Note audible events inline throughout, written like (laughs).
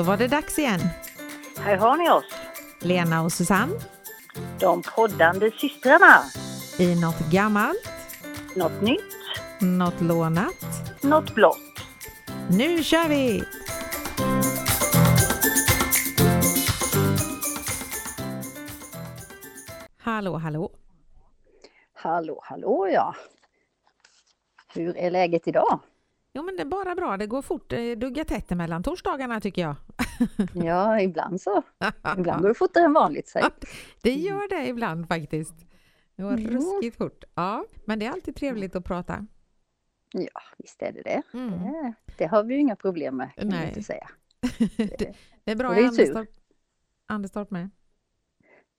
Då var det dags igen. Här har ni oss, Lena och Susanne de poddande systrarna. i något gammalt, Något nytt, något lånat. något blått. Nu kör vi! Hallå, hallå. Hallå, hallå ja. Hur är läget idag? Jo, men det är bara bra. Det går fort. Duggar tätt mellan torsdagarna tycker jag. (laughs) Ja, ibland så. Ibland går det fortare än vanligt. Säg. Det gör det ibland faktiskt. Det går Mm. ruskigt fort. Ja, men det är alltid trevligt att prata. Ja, visst är det det. Mm. Det, det har vi ju inga problem med, kan Nej. man inte säga. (laughs) det, det är bra i. Anderstorp, Anderstorp med.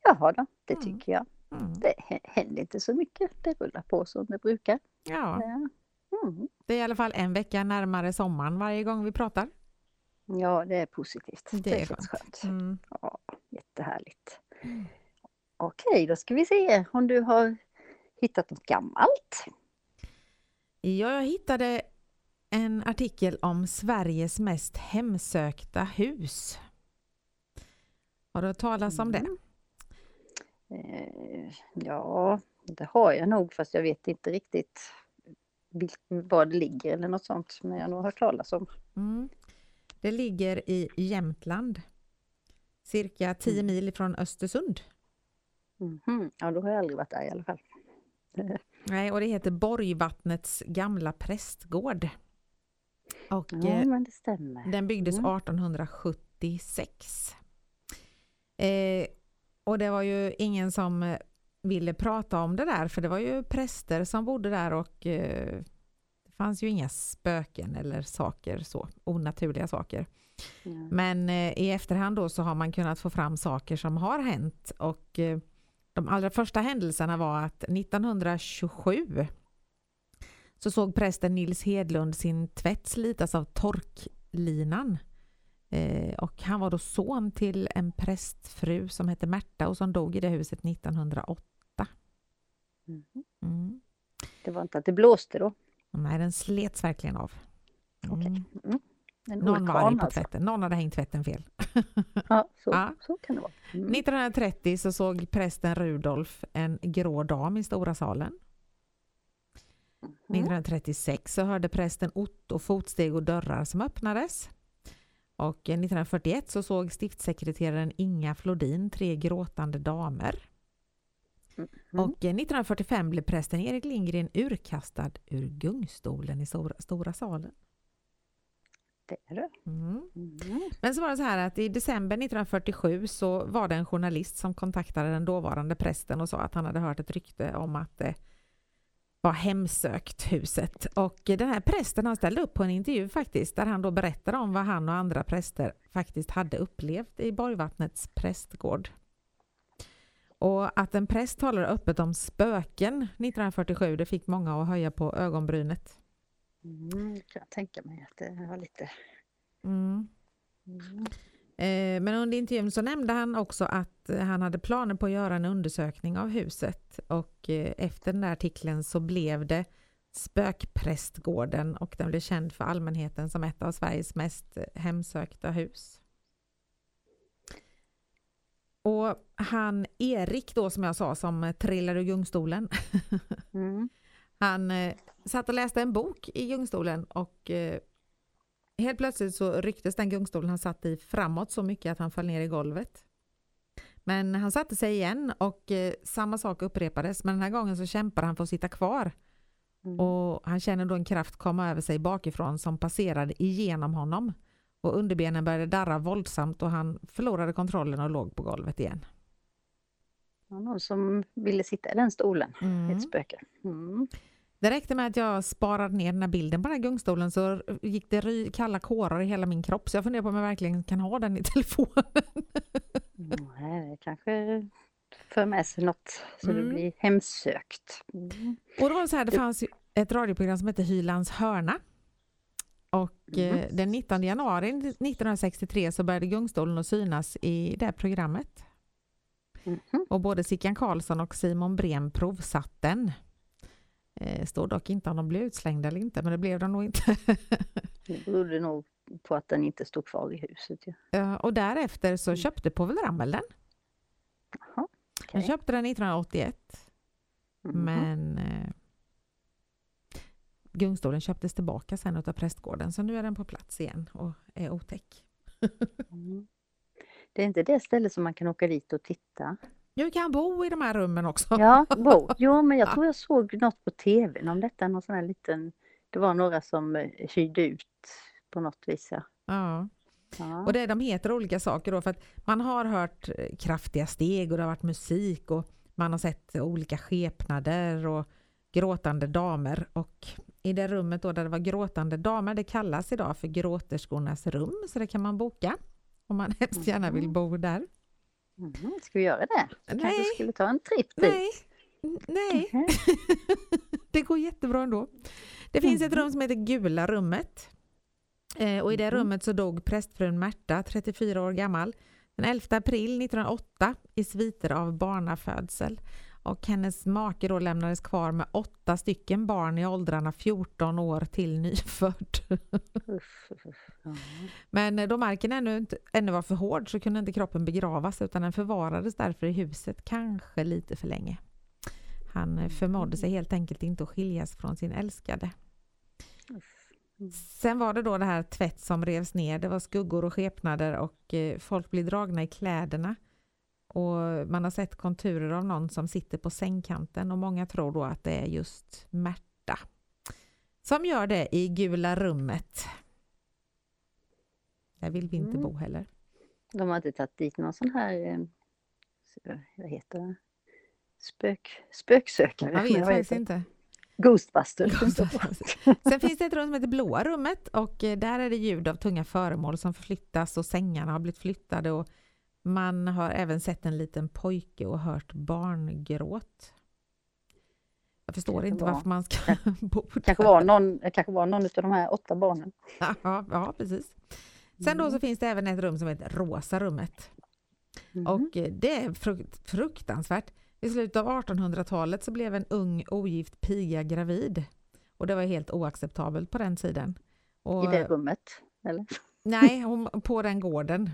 Jaha då, det Mm. tycker jag. Mm. Det hä- händer inte så mycket. Det rullar på som det brukar. Ja, Ja. Mm. det är i alla fall en vecka närmare sommaren varje gång vi pratar. Ja, det är positivt. Det Det, är känns skönt. Mm. Ja, jättehärligt. Okej, då ska vi se om du har hittat något gammalt. Ja, jag hittade en artikel om Sveriges mest hemsökta hus. Har du hört talas om det? Mm. Eh, ja, det har jag nog fast jag vet inte riktigt var det ligger eller något sånt. Men jag har nog hört talas om. Mm. Det ligger i Jämtland, cirka 10 mil från Östersund. Mhm, Ja, då har jag aldrig varit där i alla fall. (laughs) Nej, och det heter Borgvattnets gamla prästgård. Och Ja, eh, men det stämmer. den byggdes Mm. 1876. Eh, och det var ju ingen som ville prata om det där, för det var ju präster som bodde där och eh, det fanns ju inga spöken eller saker så, onaturliga saker. Ja. Men eh, i efterhand då så har man kunnat få fram saker som har hänt och eh, de allra första händelserna var att 1927 så såg prästen Nils Hedlund sin tvätt slitas av torklinan. Eh, och han var då son till en prästfru som hette Märta och som dog i det huset 1908. Mhm. Mm. Det var inte att det blåste då? Nej, den slets verkligen av. Mm. Okej. Mm. Någon var på alltså. Någon hade hängt tvätten fel. (laughs) Ja, så, Ja. så kan det vara. Mm. 1930 så såg prästen Rudolf en grå dam i stora salen. Mm. 1936 så hörde prästen Otto fotsteg och dörrar som öppnades. Och 1941 så såg stiftssekreteraren Inga Flodin tre gråtande damer. Mm. Och 1945 blev prästen Erik Lindgren urkastad ur gungstolen i stora, stora salen. Det är det. Mm. Mm. Men så var det så här att i december 1947 så var det en journalist som kontaktade den dåvarande prästen och sa att han hade hört ett rykte om att det var hemsökt huset. Och den här prästen han ställde upp på en intervju faktiskt där han då berättade om vad han och andra präster faktiskt hade upplevt i Borgvattnets prästgård. Och att en präst talar öppet om spöken 1947 det fick många att höja på ögonbrynet. Mm. Kan jag tänka mig att det var lite... Mm. Mm. Eh, Men under intervjun så nämnde han också att han hade planer på att göra en undersökning av huset och eh, efter den där artikeln så blev det Spökprästgården och den blev känd för allmänheten som ett av Sveriges mest hemsökta hus. Och han Erik då som jag sa som trillade ur gungstolen (laughs) Mm. han eh, satt och läste en bok i gungstolen och eh, helt plötsligt så rycktes den gungstolen han satt i framåt så mycket att han föll ner i golvet. Men han satte sig igen och eh, samma sak upprepades men den här gången så kämpade han för att sitta kvar Mm. och han känner då en kraft komma över sig bakifrån som passerade igenom honom och underbenen började darra våldsamt och han förlorade kontrollen och låg på golvet igen. Det var någon som ville sitta i den stolen. Mm. Ett spöke. Mm. Det räckte med att jag sparade ner den här bilden på den här gungstolen så gick det ry- kalla kårar i hela min kropp så jag funderar på om jag verkligen kan ha den i (laughs) telefonen. Nej, det kanske för med sig något så Mm. det blir hemsökt. Mm. Och då var det så här, det fanns ett radioprogram som hette Hylands hörna. Och eh, Mhm. den 19 januari 1963 så började gungstolen att synas i det programmet. Mhm. Och både Sickan Karlsson och Simon Brem provsatt den. Eh, står dock inte om de blev utslängda eller inte, men det blev de nog inte. (laughs) Det berodde nog på att den inte stod kvar i huset. Ja, och därefter så Mm. köpte Povel Ramel den. Jaha, Han okej. köpte den 1981 Mhm. men eh, gungstolen köptes tillbaka sen utav prästgården så nu är den på plats igen och är otäck. Mm. Det är inte det stället som man kan åka dit och titta? Du kan bo i de här rummen också. Ja, bo. Jo, (laughs) men jag tror jag såg något på tvn om detta, någon sån här liten... Det var några som eh, hyrde ut på något vis. Ja. Ja. Ja. Och det, de heter olika saker då för att man har hört eh, kraftiga steg och det har varit musik och man har sett olika skepnader och gråtande damer och i det rummet då där det var gråtande damer det kallas idag för gråterskornas rum så det kan man boka om man hemskt gärna vill bo där. Mm, ska vi göra det? Kanske Nej. skulle ta en tripp dit? Nej, nej, Mhm. (laughs) det går jättebra ändå. Det finns ett Mhm. rum som heter Gula rummet. Eh, och i det Mhm. rummet så dog prästfrun Märta, 34 år gammal, den 11 april 1908 i sviter av barnafödsel. Och hennes make då lämnades kvar med åtta stycken barn i åldrarna 14 år till nyfödd. (laughs) Men eh, då marken ännu, inte, ännu var för hård så kunde inte kroppen begravas utan den förvarades därför i huset, kanske lite för länge. Han eh, förmådde sig helt enkelt inte att skiljas från sin älskade. Sen var det då det här tvätt som revs ner. Det var skuggor och skepnader och eh, folk blir dragna i kläderna. Och man har sett konturer av någon som sitter på sängkanten och många tror då att det är just Märta. Som gör det i gula rummet. Där vill vi inte Mm. bo heller. De har inte tagit dit någon sån här, eh, vad heter det? Spök, spöksökare? Jag vet faktiskt inte. Ghostbusters. Sen finns det ett rum som heter Blåa rummet och eh, där är det ljud av tunga föremål som förflyttas och sängarna har blivit flyttade och man har även sett en liten pojke och hört barngråt. Jag förstår inte var- varför man ska (laughs) bo där. kanske var någon, kanske var någon av de här åtta barnen. Ja, ja, precis. Sen då så finns det även ett rum som heter Rosa rummet. Mhm. Och eh, det är frukt, fruktansvärt. I slutet av 1800-talet så blev en ung ogift piga gravid. Och det var helt oacceptabelt på den tiden. Och, I det rummet, eller? Nej, hon, på den gården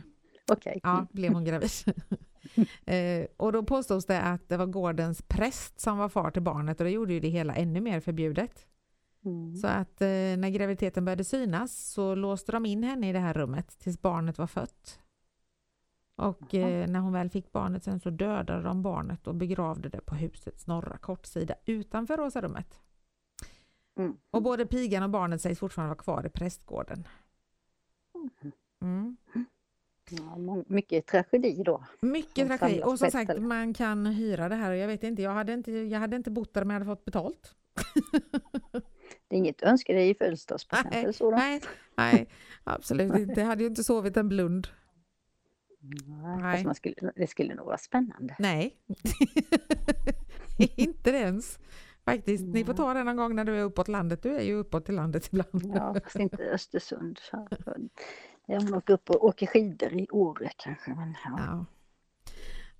Okej. ja, blev hon gravid. (laughs) eh, och då påstås det att det var gårdens präst som var far till barnet och det gjorde ju det hela ännu mer förbjudet. Mm. Så att eh, när graviditeten började synas så låste de in henne i det här rummet tills barnet var fött. Och eh, när hon väl fick barnet sen så dödade de barnet och begravde det på husets norra kortsida utanför Rosa rummet. Mm. Och både pigan och barnet sägs fortfarande vara kvar i prästgården. Mm. Ja, mycket tragedi då. Mycket tragedi. Och som sagt, man kan hyra det här och jag vet inte, jag hade inte, jag hade inte bott där om jag hade fått betalt. Det är inget önske dig i födelsedagspresent eller så då? Nej, nej, absolut inte. Jag hade ju inte sovit en blund. Nej. Nej. Man skulle, det skulle nog vara spännande. Nej, (laughs) inte ens. Faktiskt, ni får ta det någon gång när du är uppåt landet. Du är ju uppåt till landet ibland. Ja, fast inte Östersund. Jag hon åker upp och åker skidor i Åre kanske. Men ja. Ja.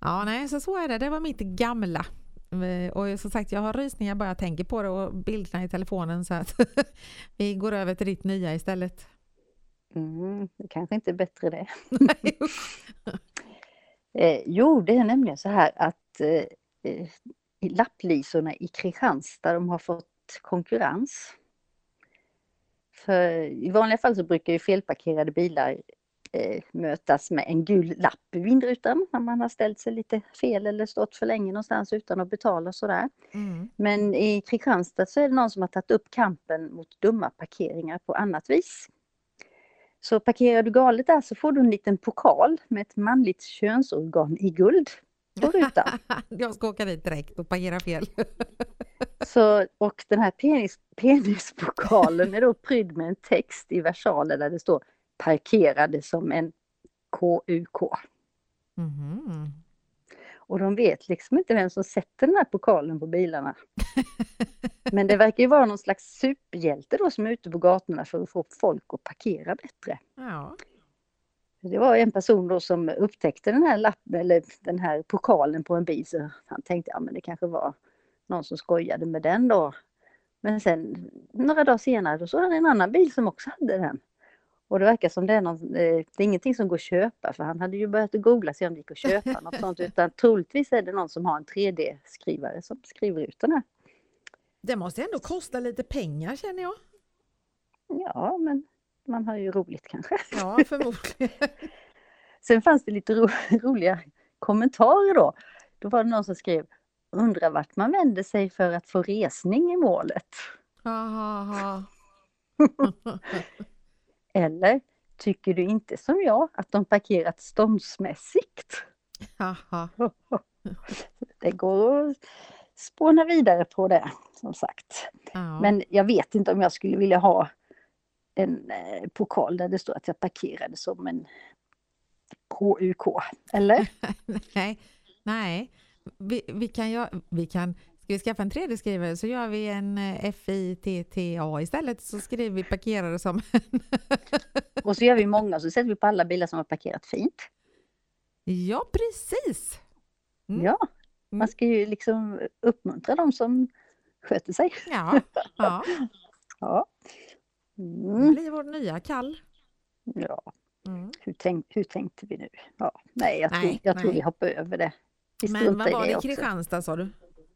ja, nej, så så är det. Det var mitt gamla. Eh, Och som sagt, jag har rysningar bara jag tänker på det och bilderna i telefonen så att (laughs) vi går över till ditt nya istället. Mm, det kanske inte är bättre det. Nej, (laughs) Eh, jo, det är nämligen så här att eh, i lapplisorna i Kristianstad de har fått konkurrens. För i vanliga fall så brukar ju felparkerade bilar eh, mötas med en gul lapp i vindrutan när man har ställt sig lite fel eller stått för länge någonstans utan att betala sådär. Mm. Men i Kristianstad så är det någon som har tagit upp kampen mot dumma parkeringar på annat vis. Så parkerar du galet där så får du en liten pokal med ett manligt könsorgan i guld på rutan. (laughs) Jag ska åka dit direkt och parkera fel. (laughs) Så, och den här penis, penispokalen är då prydd med en text i versaler där det står parkerade som en KUK. Mhm. Och de vet liksom inte vem som sätter den här pokalen på bilarna. (laughs) Men det verkar ju vara någon slags superhjälte då som är ute på gatorna för att få folk att parkera bättre. Ja. Det var en person då som upptäckte den här lappen eller den här pokalen på en bil så han tänkte ja men det kanske var någon som skojade med den då. Men sen några dagar senare då såg han en annan bil som också hade den. Och det verkar som det är, någon, eh, det är ingenting som går att köpa för han hade ju börjat att googla se om det gick att köpa något (laughs) sånt utan troligtvis är det någon som har en 3D-skrivare som skriver ut den här. Det måste ändå kosta lite pengar känner jag. Ja, men man har ju roligt kanske. Ja, (laughs) förmodligen. Sen fanns det lite ro roliga kommentarer då. Då var det någon som skrev Undrar vart man vänder sig för att få resning i målet. Aha. (laughs) Eller tycker du inte som jag att de parkerat ståndsmässigt? (laughs) Det går att spåna vidare på det som sagt. Ja. Men jag vet inte om jag skulle vilja ha en eh, pokal där det står att jag parkerade som en KUK. Eller? (laughs) nej, nej. Vi, vi kan vi kan, ska vi skaffa en 3D-skrivare så gör vi en eh, FITTA istället så skriver vi parkerade som (laughs) Och så gör vi många så sätter vi på alla bilar som har parkerat fint. Ja, precis. Mm. Ja, man Mm. ska ju liksom uppmuntra de som sköter sig. Ja, (laughs) ja. Ja. Det Mm. blir vår nya kall. ja. Mm. Hur, tänk, hur tänkte vi nu? Ja. Nej, jag, tror, Nej, jag tror nej. vi hoppar över det. Vi Men vad var det i. Kristianstad sa du?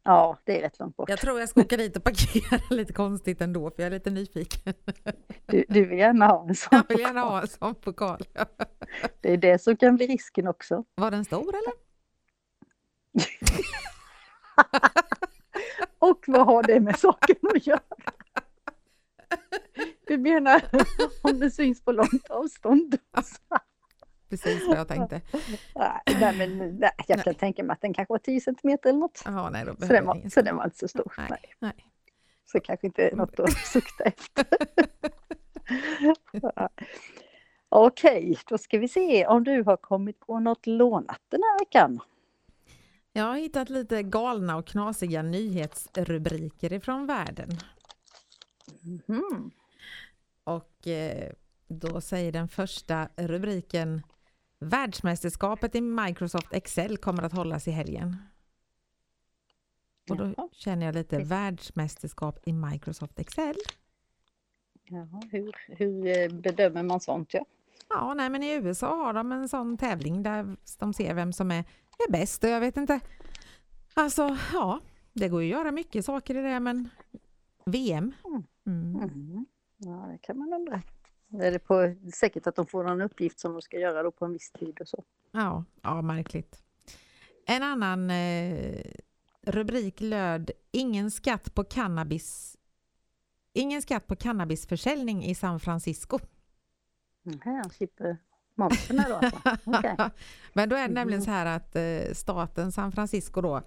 Ja, det är rätt långt bort. Jag tror jag ska åka dit och parkera (laughs) lite konstigt ändå för jag är lite nyfiken. Du, du vill gärna ha en sån Jag vill gärna pokal. ha en sån pokal. (laughs) Det är det som kan bli risken också. Var den stor eller? (laughs) Och vad har det med saken att göra? Du menar om det syns på långt avstånd? Precis vad jag tänkte. (laughs) Nej, nej, men, nej, jag kan tänka mig att den kanske var 10 centimeter eller något. Jaha, nej då Så den, var, så den var inte så stor. Nej, Nej. nej. Så kanske inte är något att sukta efter. (laughs) Okej, då ska vi se om du har kommit på något lånat den här veckan. Jag har hittat lite galna och knasiga nyhetsrubriker ifrån världen. Mhm. Och eh, då säger den första rubriken Världsmästerskapet i Microsoft Excel kommer att hållas i helgen. Och då Jaha. känner jag lite världsmästerskap i Microsoft Excel. Jaha, hur, hur eh, bedömer man sånt? Ja? Ja, nej, men i USA har de en sån tävling där de ser vem som är, är bäst och jag vet inte. Alltså, ja, det går ju att göra mycket saker i det, men VM. Mm. Mm. ja, det kan man undra. Är det på, säkert att de får någon uppgift som de ska göra då på en viss tid och så. Ja, ja, märkligt. En annan eh, rubrik löd Ingen skatt på cannabis Ingen skatt på cannabisförsäljning i San Francisco. Mhm, han slipper momsen då alltså. (laughs) Okej. Men då är det nämligen Mhm. så här att eh, staten San Francisco då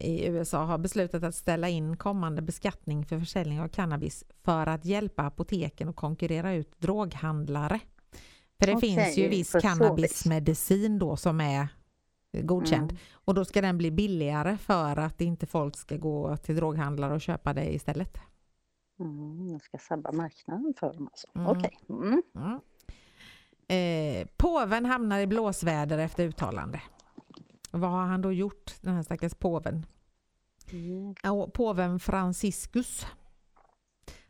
i USA har beslutat att ställa in kommande beskattning för försäljning av cannabis för att hjälpa apoteken att konkurrera ut droghandlare. För det Okej, finns ju viss cannabismedicin då som är godkänd Mm. och då ska den bli billigare för att inte folk ska gå till droghandlare och köpa det istället. Mm, jag ska sabba marknaden för dem alltså. Mm. Okej. Mm. Mm. Eh, påven hamnar i blåsväder efter uttalande. Vad har han då gjort, den här stackars påven? Mm. Påven Franciscus.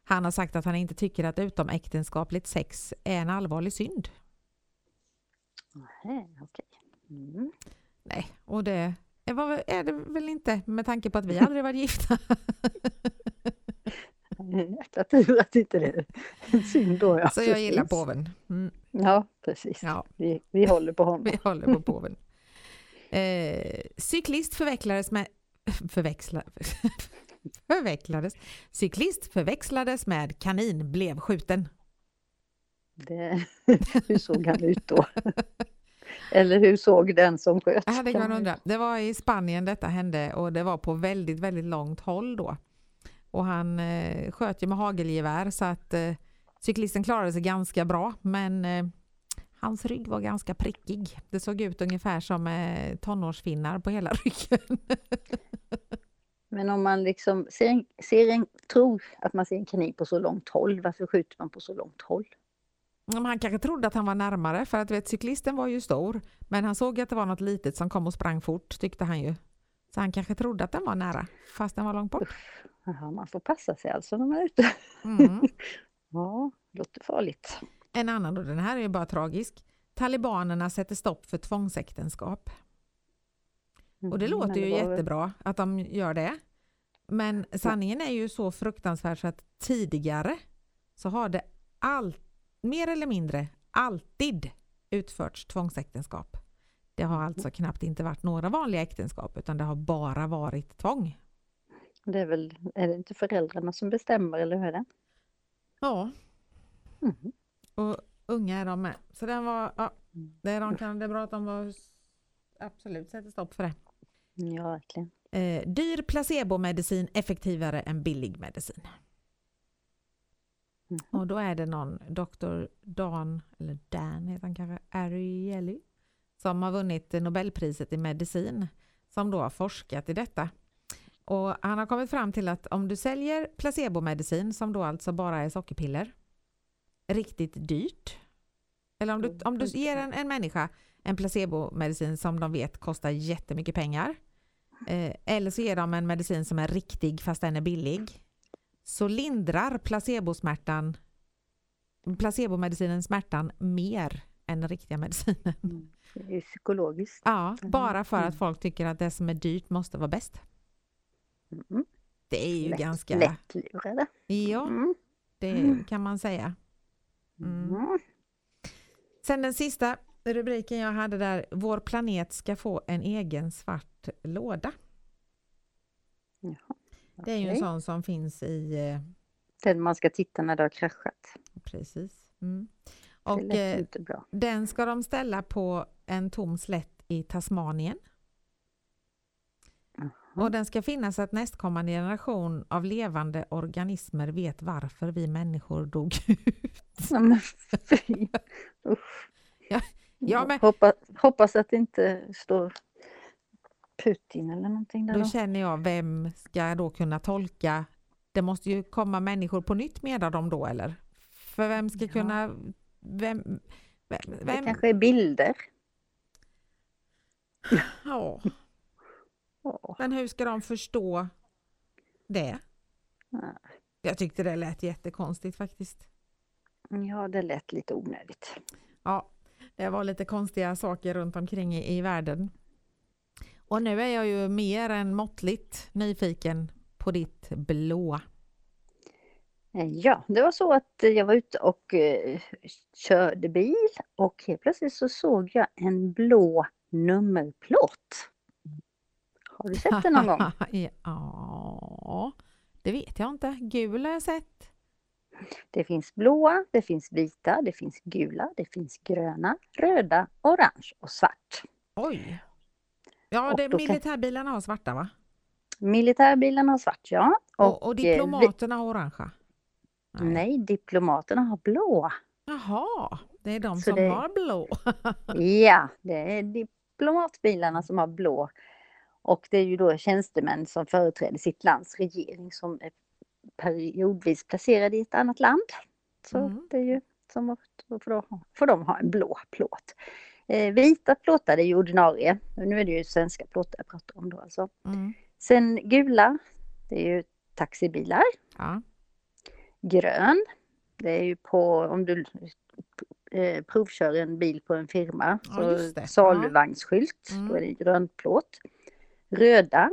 Han har sagt att han inte tycker att utomäktenskapligt sex är en allvarlig synd. Nähä, okej. Mm. Nej, och det är det väl inte med tanke på att vi aldrig varit gifta. (laughs) Jäkla tur att inte det är en synd då. Ja, Så jag gillar påven. Mm, Ja, precis. ja, Vi, vi håller på honom. vi håller på påven. Eh, cyklist förväxlades med förväxla, (laughs) förväxlades. Cyklist förväxlades med kanin, blev skjuten. Det, (laughs) hur såg han ut då? Eller hur såg den som sköt? Ja, det kan man undra. Det var i Spanien detta hände och det var på väldigt, väldigt långt håll då. Och han eh, sköt ju med hagelgevär så att eh, cyklisten klarade sig ganska bra men eh, hans rygg var ganska prickig. Det såg ut ungefär som eh, tonårsfinnar på hela (laughs) ryggen. Men om man liksom ser en, ser en, tror att man ser en kanin på så långt håll, varför skjuter man på så långt håll? Han kanske trodde att han var närmare för att vet, cyklisten var ju stor men han såg att det var något litet som kom och sprang fort tyckte han ju. Så han kanske trodde att den var nära fast den var långt bort. Jaha, man får passa sig alltså när man är ute. Mm. (laughs) Ja, låter farligt. En annan, och den här är ju bara tragisk. Talibanerna sätter stopp för tvångsäktenskap. Och det Mm, låter ju jättebra att de gör det. Men sanningen är ju så fruktansvärd så att tidigare så har det all, mer eller mindre alltid utförts tvångsäktenskap. Det har alltså knappt inte varit några vanliga äktenskap utan det har bara varit tvång. Det är väl, är det inte föräldrarna som bestämmer eller hur är det? Ja, Mhm. Och unga är de med. Så den var, ja, Mm. det, de kan, det är bra att de var, absolut sätter stopp för det. Ja, verkligen. Eh, dyr placebomedicin effektivare än billig medicin. Mhm. Och då är det någon Dr. Dan, eller Dan heter han kanske, Ariely, som har vunnit Nobelpriset i medicin, som då har forskat i detta. Och han har kommit fram till att om du säljer placebomedicin, som då alltså bara är sockerpiller, riktigt dyrt, eller om du, om du ger en, en människa en placebomedicin som de vet kostar jättemycket pengar, eh, eller så ger de en medicin som är riktig fast den är billig, så lindrar placebosmärtan, placebomedicinen smärtan mer än den riktiga medicinen. Mm. Det är psykologiskt. Ja, Mm. bara för att Mm. folk tycker att det som är dyrt måste vara bäst. Mm. Det är ju Lätt, ganska... Lättlurade. Ja, det kan man säga. Mm. Mm. Sen den sista rubriken jag hade där, Vår planet ska få en egen svart låda. Jaha, Det är ju en sån som finns i... eh, Den man ska titta när det har kraschat. Precis. Mm. Och eh, den ska de ställa på en tom slätt i Tasmanien. Och den ska finnas så att nästkommande generation av levande organismer vet varför vi människor dog (laughs) ut. Ja, men fy. Usch. Ja, ja, men- Hoppas, hoppas att det inte står Putin eller någonting där Då då. känner jag, vem ska då kunna tolka? Det måste ju komma människor på nytt med dem då eller? För vem ska Ja. kunna... Vem, vem, Det vem, kanske är bilder. ja, Men hur ska de förstå det? nej. Jag tyckte det lät jättekonstigt faktiskt. Ja, det lät lite onödigt. Ja, det var lite konstiga saker runt omkring i, i världen. Och nu är jag ju mer än måttligt nyfiken på ditt blåa. Eh, Ja, det var så att jag var ute och eh, körde bil och helt plötsligt så såg jag en blå nummerplåt. Har du sett den någon gång? (laughs) ja, det vet jag inte. Gul har jag sett. Det finns blåa, det finns vita, det finns gula, det finns gröna, röda, orange och svart. Oj! Ja, det, militärbilarna har svarta va? Militärbilarna har svart, ja. Och, och eh, diplomaterna har orangea? Nej, diplomaterna har blå. Jaha, det är de Så som det- har blå. (laughs) Ja, det är diplomatbilarna som har blå. Och det är ju då tjänstemän som företräder sitt lands regering som är periodvis placerade i ett annat land. Så Mm. det är ju som att då får, de, får ha en blå plåt. Eh, vita plåtar är ju ordinarie. Nu är det ju svenska plåtar jag pratar om då alltså. Mm. Sen gula, det är ju taxibilar. Ja. Grön, det är ju på om du eh, provkör en bil på en firma, Ja, så saluvagnskylt, Mm. då är det grön plåt. Röda,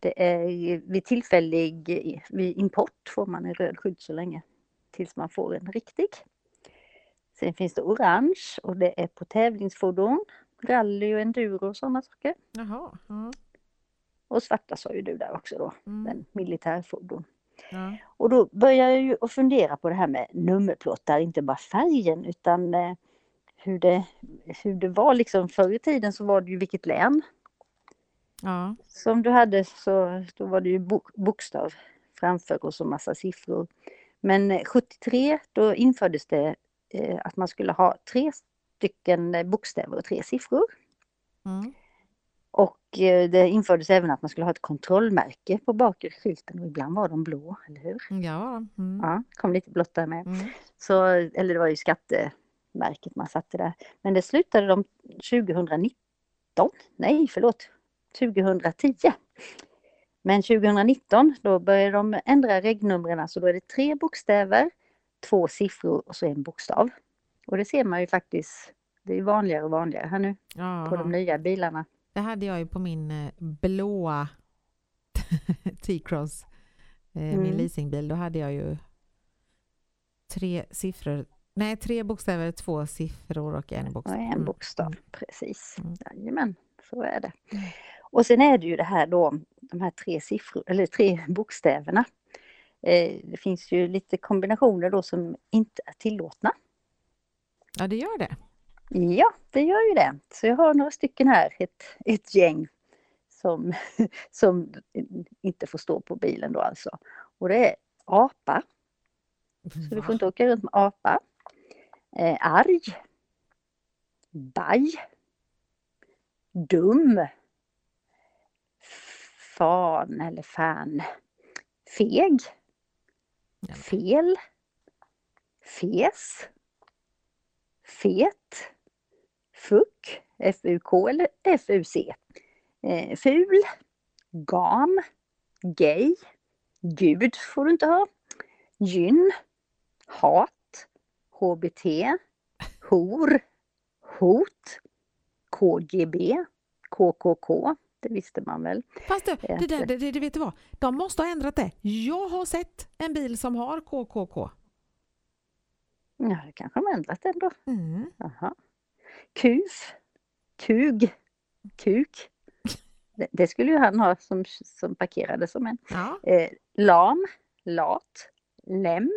det är vid tillfällig vid import får man en röd skylt så länge tills man får en riktig. Sen finns det orange och det är på tävlingsfordon, rally och enduro och sådana saker. Jaha. Ja. Och svarta sa ju du där också då, Mm. den militärfordon. Ja. Och då börjar jag ju att fundera på det här med nummerplåtar, inte bara färgen utan eh, hur, det, hur det var liksom förr i tiden så var det ju vilket län ja. som du hade så då var det ju bo, bokstav framför och så massa siffror. Men eh, 73 då infördes det eh, att man skulle ha tre stycken eh, bokstäver och tre siffror. Mm. Och eh, det infördes även att man skulle ha ett kontrollmärke på bakre skylten och ibland var de blå, eller hur? Ja. Mm. Ja, kom lite blått där med. Mm. Så, eller det var ju skattemärket man satte där. Men det slutade de 2019. Nej, förlåt. 2010. Men 2019 då började de ändra regnumren. Så då är det tre bokstäver, två siffror och så en bokstav. Och det ser man ju faktiskt, det är vanligare och vanligare här nu Ja, på de nya bilarna. Det hade jag ju på min eh, blåa (laughs) T-cross, eh, min Mm. leasingbil. Då hade jag ju tre siffror, nej tre bokstäver, två siffror och en Och bokstav. en Mm, bokstav, mm. precis. Mm. Jajamän, så är det. Och sen är det ju det här då, de här tre siffror, eller tre bokstäverna. Eh, det finns ju lite kombinationer då som inte är tillåtna. Ja, det gör det. Ja, det gör ju det. Så jag har några stycken här, ett, ett gäng som, (laughs) som inte får stå på bilen då alltså. Och det är apa, så du får inte åka runt med apa. Eh, arg. Baj. Dum. Fan eller fan. Feg. Ja. Fel. Fes. Fet. Fuck. F-U-K eller F-U-C. Eh, ful. Gam. Gay. Gud får du inte ha. Gyn. Hat. HBT. Hor. Hot. KGB. KKK. Det visste man väl. Fast du, Ja, det, där, det- det, det, det vet du vad? De måste ha ändrat det. Jag har sett en bil som har KKK. Ja, det kanske de har ändrat ändå. Mm. Jaha. Kuf. Kug. Kuk. Det, det skulle ju han ha som, som parkerade som en. Ja. Eh, lam. Lat. Lem.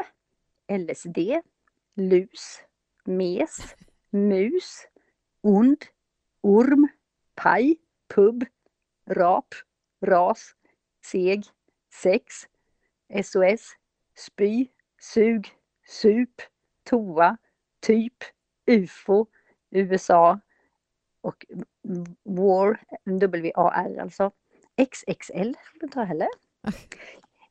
LSD. Lus. Mes. Mus. Und. Orm. Paj. Pub. Rap. Ras. Seg. Sex. SOS. Spy. Sug. Sup. Toa. Typ. UFO. USA. Och War. W-A-R alltså. XXL inte ha heller. (laughs)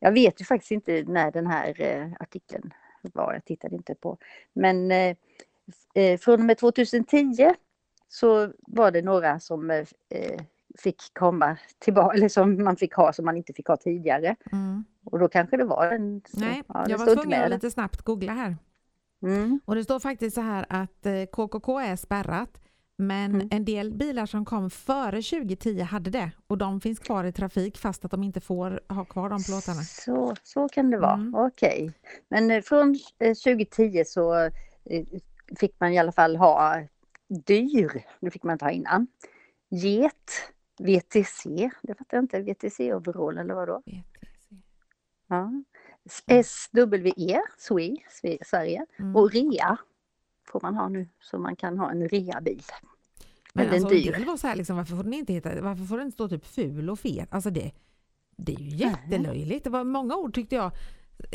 Jag vet ju faktiskt inte när den här eh, artikeln var, jag tittade inte på. Men eh, eh, från och med 2010 så var det några som eh, eh, fick komma tillbaka, eller som man fick ha som man inte fick ha tidigare. Mm. Och då kanske det var en... Nej, ja, jag var tvungen att lite snabbt googla här. Mm, Och det står faktiskt så här att eh, KKK är spärrat. Men Mm. en del bilar som kom före 2010 hade det. Och de finns kvar i trafik fast att de inte får ha kvar de plåtarna. så, så kan det vara, Mm. okej. Men eh, från eh, 2010 så eh, fick man i alla fall ha dyr, det fick man ha innan. Get, VTC, det fattar jag inte, VTC-overall eller vad då? Ja. SWE, SWE, Sve- Sverige. Mm. Och REA får man ha nu, så man kan ha en REA-bil. Men eller en alltså, dyr. det var så här, liksom, varför får den inte heta, varför får den stå typ ful och fet? Alltså det, det är ju jättelöjligt. Det var många ord tyckte jag.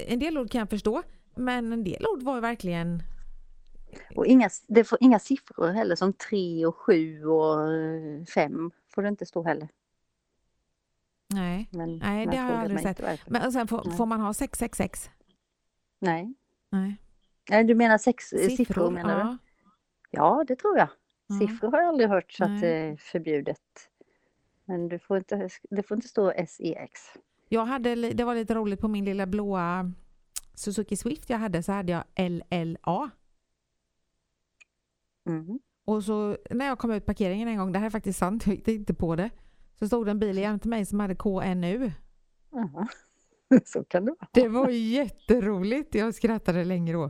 En del ord kan jag förstå, men en del ord var verkligen Och inga, det får inga siffror heller som 3 och 7 och 5 får det inte stå heller. nej. Men, Nej, det har jag aldrig sett. Men sen får, får man ha 666? Nej. Nej. Nej, du menar sex siffror, siffror menar du? ja. Ja, det tror jag. Ja. Siffror har jag aldrig hört så att det är förbjudet. Men du får inte, det får inte stå SEX. Jag hade, det var lite roligt på min lilla blåa Suzuki Swift jag hade så hade jag LLA. Mm. Och så när jag kom ut parkeringen en gång, det här är faktiskt sant, (laughs) jag gick inte på det. Så stod det en bil jämte mig som hade KNU. Jaha. (laughs) Så kan det vara. Det var jätteroligt, jag skrattade länge då.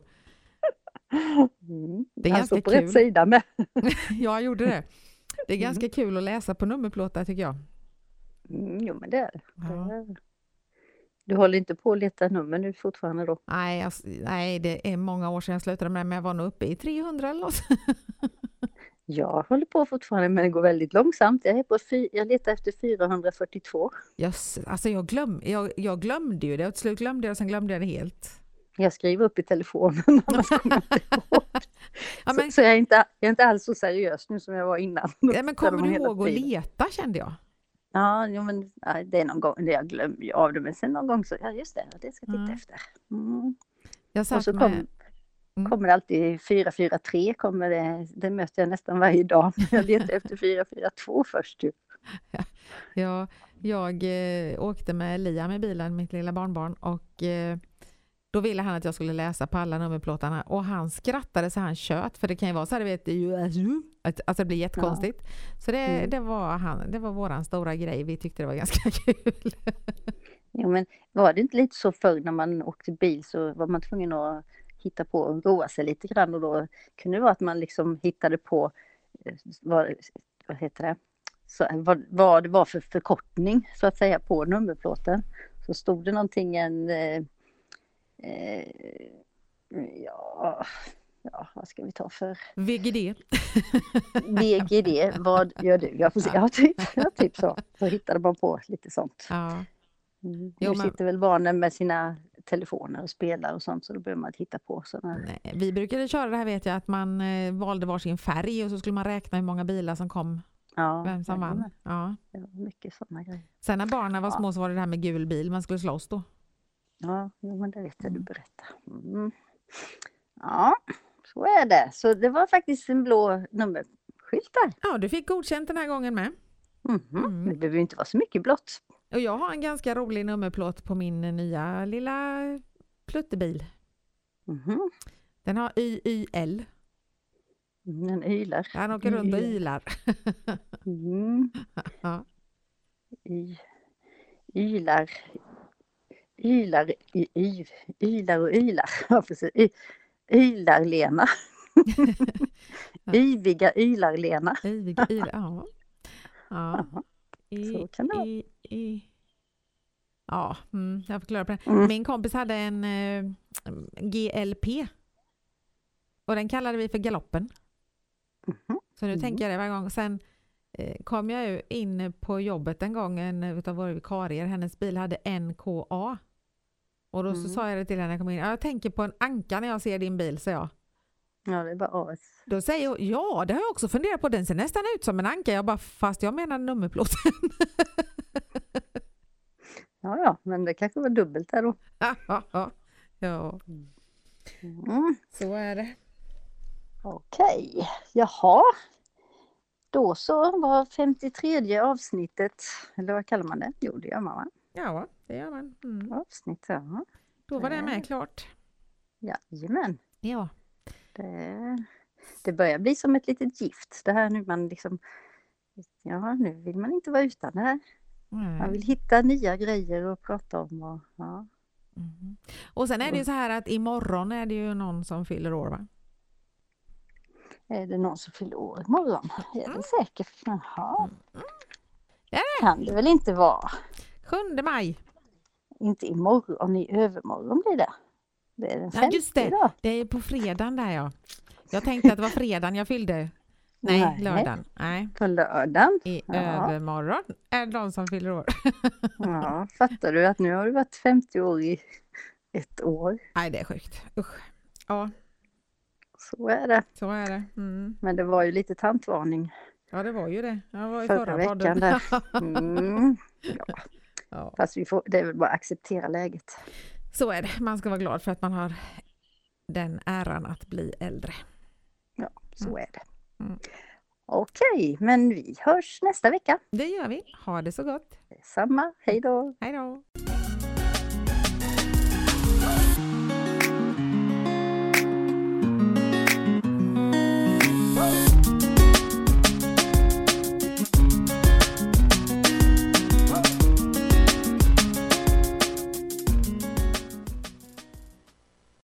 Mm. Det är alltså ganska på kul. rätt sida med. (laughs) Jag gjorde det. Det är Mm. ganska kul att läsa på nummerplåtar tycker jag. Mm, jo men det är det. Ja. Du håller inte på att leta nummer nu fortfarande då? Nej, jag, nej, det är många år sedan jag slutade med det, men jag var nog uppe i 300 eller något. (laughs) Jag håller på fortfarande men det går väldigt långsamt. Jag, är på fy, jag letar efter 442. Yes, alltså jag, glöm, jag, jag glömde ju det och till slut glömde jag och sen glömde jag det helt. Jag skriver upp i telefonen (laughs) annars kommer jag inte ihåg. (laughs) Ja, men, Så, så jag, är inte, jag är inte alls så seriös nu som jag var innan. ja, men kommer du ihåg att leta kände jag? Ja, jo, men ja, det är någon gång, jag glömmer ju av det, men sen någon gång så, ja just det, det ska jag titta Mm. efter. Mm. Jag Och så kom, Mm. kommer alltid 443, kommer det, det möter jag nästan varje dag. Men Jag letar (laughs) efter 442 först. Typ. Ja, jag eh, åkte med Liam i bilen, mitt lilla barnbarn, och eh, Då ville han att jag skulle läsa på alla nummerplåtarna och han skrattade så han tjöt för det kan ju vara så här, vet du, att, alltså det blir jättekonstigt. Så det, Mm. det var, han, det var våran stora grej, vi tyckte det var ganska (laughs) kul. Jo, men var det inte lite så förr när man åkte bil så var man tvungen att hitta på och roa sig lite grann och då kunde det vara att man liksom hittade på eh, vad, vad heter det? Så, vad, vad det var för förkortning så att säga på nummerplåten. Så stod det någonting en eh, ja, ja, vad ska vi ta för VGD. VGD, vad gör du? Jag får se. Ja, typ, ja, typ så. Så hittade man på lite sånt. Ja. Mm. Nu sitter väl barnen med sina telefoner och spelar och sånt så då behöver man inte hitta på sådana. Nej, vi brukade köra det här vet jag, att man eh, valde varsin färg och så skulle man räkna hur många bilar som kom, Ja, vem som vann. Ja. Det var mycket sådana grejer. Sen när barnen var Ja. små så var det det här med gul bil, man skulle slåss då. Ja, men det vet jag du berättar. Mm. Ja, så är det. Så det var faktiskt en blå nummerskylt där. Ja, du fick godkänt den här gången med. Mhm. Mm. Det behöver ju inte vara så mycket blått. Och jag har en ganska rolig nummerplåt på min nya lilla pluttebil. Mhm. Den har YYL. Mm, Den ylar. Han åker runt och ylar. Mm. (laughs) Ja. Y, ylar. Ylar, y, y, ylar och ylar. (laughs) Ja, precis. Y, (laughs) Ylar-Lena. Yviga Ylar-Lena. Yvig, ylar, ja. (laughs) ja. I, Så kan det vara. i, i. Ja, mm, jag förklarar på den. Mm. Min kompis hade en eh, GLP. Och den kallade vi för galoppen. Mhm. Så nu Mm. tänker jag det varje gång. Sen eh, kom jag in på jobbet en gång, en utav våra vikarier, hennes bil hade NKA. Och då så Mm. sa jag det till henne när jag kom in, "Ja, jag tänker på en anka när jag ser din bil, sa jag. Ja, det var AS. Då säger hon, ja det har jag också funderat på, den ser nästan ut som en anka. Jag bara, fast jag menar nummerplåten. (laughs) Ja, ja, men det kanske var dubbelt där då. (laughs) ja, Mm. så är det. Okej, jaha. Då så var 53 avsnittet, eller vad kallar man det? Jo, det gör man va? Ja, det gör man. Mm. Avsnitt, ja. Då var det med klart. Jajamän. Ja. Det, det börjar bli som ett litet gift. Det här nu man liksom, ja nu vill man inte vara utan det här. Man Mm. vill hitta nya grejer att prata om och ja. Mhm. Och sen är det ju så här att imorgon är det ju någon som fyller år va? Är det någon som fyller år imorgon? Är det säkert? Jaha. Ja, Kan det väl inte vara? 7 maj. Inte imorgon, i övermorgon blir det. Det är den Ja, femte just det. idag. Det är på fredagen där ja. Jag tänkte att det var fredagen jag fyllde. Nej, Nej. lördagen. Nej, På lördagen. i Ja. övermorgon är det de som fyller år. Ja, fattar du att nu har du varit 50 år i ett år. Nej, det är sjukt. Usch. Ja, Så är det. så är det. Mm. Men det var ju lite tantvarning. Ja, det var ju det. Jag var i Förra förra, veckan podden. där. (laughs) Mm. Ja, ja. fast vi får, det är väl bara att acceptera läget. Så är det. Man ska vara glad för att man har den äran att bli äldre. Ja, så Mm. är det. Mm. Okej, men vi hörs nästa vecka. Det gör vi. Ha det så gott. Samma, hej då! Hej då!